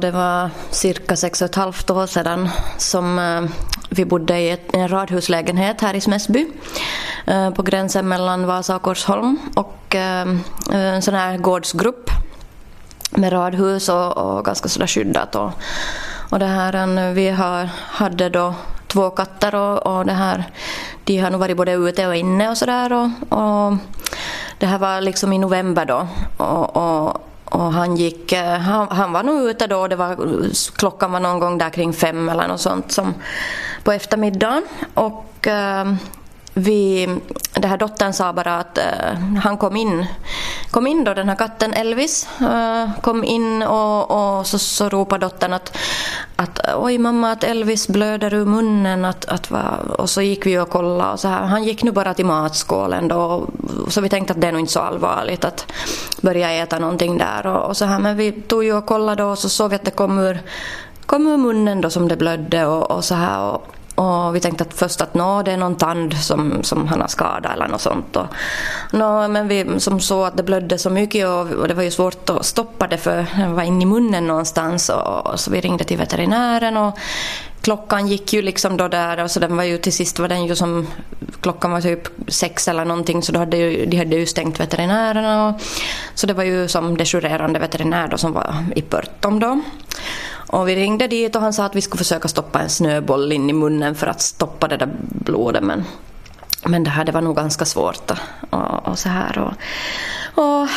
Det var cirka sex och ett halvt år sedan som eh, vi bodde i en radhuslägenhet här i Smäsby eh, på gränsen mellan Vasa och Korsholm och eh, en sån här gårdsgrupp med radhus och, och ganska sådär skyddat. Och, och det här, vi har, hade då två katter och, och det här, de har nog varit både ute och inne och sådär. Och, och det här var liksom i november då. Och, och och han, gick, eh, han, han, var nog ute då, det var, klockan var någon gång där kring fem eller något sånt som, på eftermiddagen. Och eh, vi, det här dottern sa bara att eh, han kom in, kom in då den här katten Elvis, eh, kom in och, och så, så ropade dottern att, att oj mamma att Elvis blöder ur munnen att, att va? och så gick vi och kollade och så här. Han gick nu bara till matskålen då så vi tänkte att det är nog inte så allvarligt att börja äta någonting där och, och så här men vi tog ju och kollade och så såg vi att det kom ur kom ur munnen då som det blödde och, och så här och, och vi tänkte att först att nå, det är någon tand som, som han har skadat eller något sånt. Och, nå, men vi som såg att det blödde så mycket och, och, det var ju svårt att stoppa det för det var inne i munnen någonstans. Och, och, så vi ringde till veterinären och klockan gick ju liksom då där och så den var ju till sist var den ju som klockan var typ sex eller någonting så då hade ju, de hade ju stängt veterinärerna och, så det var ju som dejourerande veterinär då som var i Pörtom då. Och vi ringde dit och han sa att vi skulle försöka stoppa en snöboll in i munnen för att stoppa det där blodet men, men det här det var nog ganska svårt och, och så här. Och, och,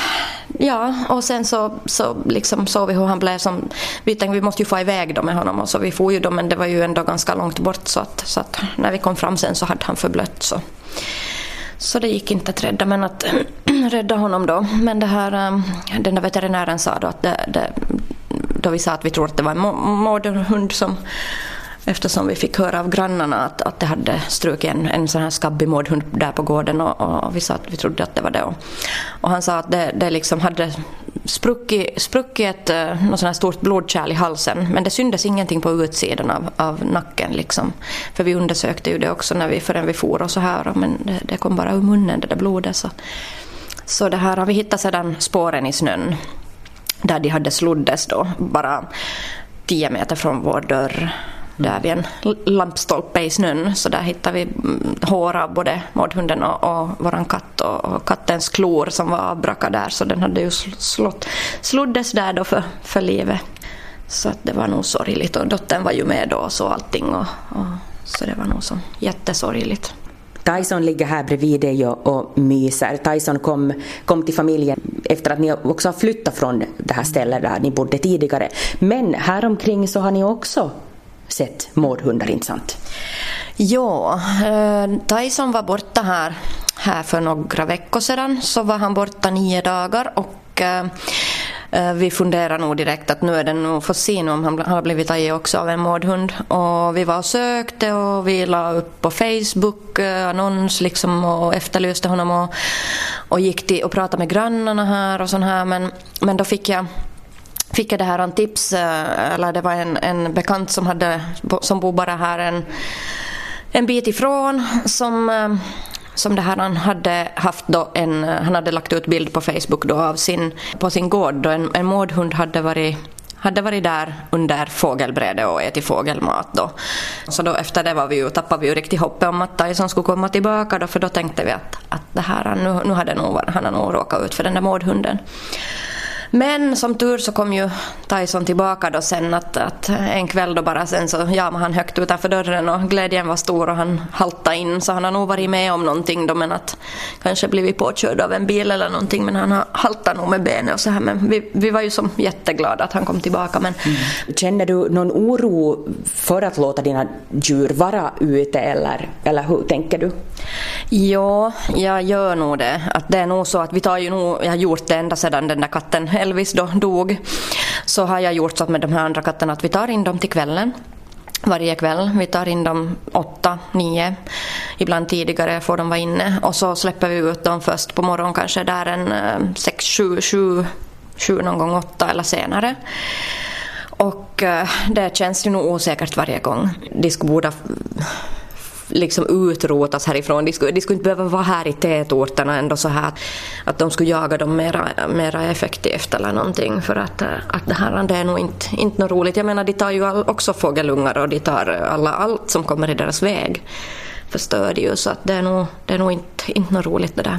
ja, och sen så, så liksom såg vi hur han blev som... Vi tänkte vi måste ju få iväg dem med honom och så vi får ju dem men det var ju ändå ganska långt bort så att, så att när vi kom fram sen så hade han förblött så. Så det gick inte att rädda, men att rädda honom då. Men det här, eh, den där veterinären sa då att det, det, då vi sa att vi tror att det var en mårdhund som eftersom vi fick höra av grannarna att, att det hade strukit en, en sån här skabbig mårdhund där på gården och, och, vi sa att vi trodde att det var det. Och, och han sa att det, det liksom hade spruckit, spruckit ett något sån här stort blodkärl i halsen men det syndes ingenting på utsidan av, av nacken. Liksom. För vi undersökte ju det också när vi, förrän vi for och så här men det, det kom bara ur munnen det där blodet. Så, så det här har vi hittat sedan spåren i snön där de hade sloddes då bara 10 meter från vår dörr där vid en lampstolpe i snön. Så där hittade vi mm, hår av både mårdhunden och, och våran katt och, och, kattens klor som var avbrakade där så den hade ju slått, sloddes där då för, för livet. Så det var nog sorgligt och dottern var ju med då och så allting och, och så det var nog så jättesorgligt. Tyson ligger här bredvid dig och, och myser. Tyson kom, kom till familjen efter att ni också har flyttat från det här stället där ni bodde tidigare. Men häromkring så har ni också sett mårdhundar, inte sant? Ja, eh, Tyson var borta här, här för några veckor sedan. Så var han borta nio dagar och eh, Eh, vi funderade nog direkt att nu är det nog för se om han har blivit tagen också av en mårdhund. Och vi var och sökte och vi la upp på Facebook eh, annons liksom och efterlyste honom och, och gick till och pratade med grannarna här och sånt här men, men då fick jag fick jag det här en tips, eh, eller det var en, en bekant som, hade, som bor bara här en, en bit ifrån som som det här han hade haft då en, han hade lagt ut bild på Facebook då av sin, på sin gård då en, en mårdhund hade varit hade varit där under fågelbrädet och ätit fågelmat då. Så då efter det var vi ju, tappade vi ju riktigt hoppet om att Tyson skulle komma tillbaka då för då tänkte vi att, att det här, nu, nu hade nog, han har nog råkat ut för den där mårdhunden. Men som tur så kom ju Tyson tillbaka då sen att, att en kväll då bara sen så jamade han högt utanför dörren och glädjen var stor och han haltade in så han har nog varit med om någonting då men att kanske blivit påkörd av en bil eller någonting men han har haltat nog med benet och så här men vi, vi var ju som jätteglada att han kom tillbaka men mm. Känner du någon oro för att låta dina djur vara ute eller, eller hur tänker du? Ja, jag gör nog det. Att det är nog så att vi tar ju nog, jag har gjort det ända sedan den där katten Elvis då dog. Så har jag gjort så att med de här andra katterna att vi tar in dem till kvällen varje kväll. Vi tar in dem åtta, nio, ibland tidigare får de vara inne och så släpper vi ut dem först på morgonen kanske där en eh, sex, sju, sju, sju någon gång åtta eller senare. Och eh, det känns ju nog osäkert varje gång. De skulle borde liksom utrotas härifrån. De skulle, de skulle inte behöva vara här i tätorterna ändå så här att de skulle jaga dem mera, mera effektivt eller någonting för att, eh, att det här det är nog inte, inte något roligt. Jag menar de tar ju all, också fågelungar och de tar alla, allt som kommer i deras väg förstör de ju så att det är nog, det är nog inte, inte något roligt det där.